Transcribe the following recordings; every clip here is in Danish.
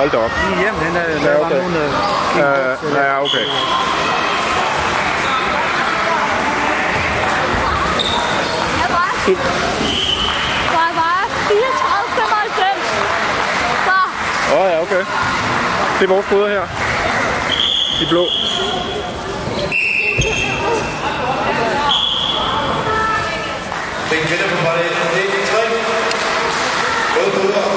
Hold da op. Lige hjem, den er, der Ja, var okay. nogen, der Øh, ja, okay. Jeg var, der var 34, 95. Så, Åh oh, ja, okay. Det er vores bryder her. De blå. Den kvinder på bræt 1, det er 3. Både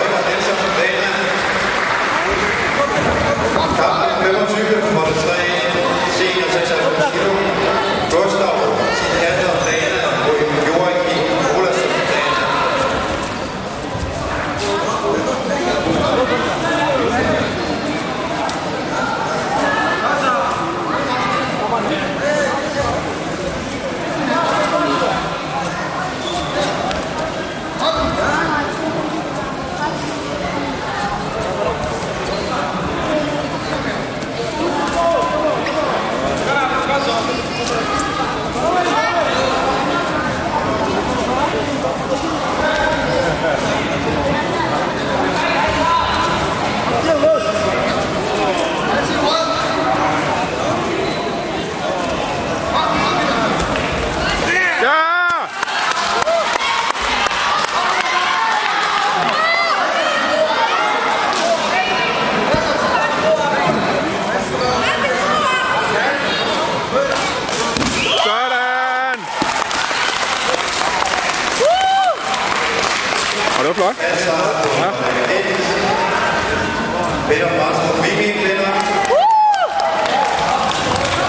Ja! Det var flot. Viking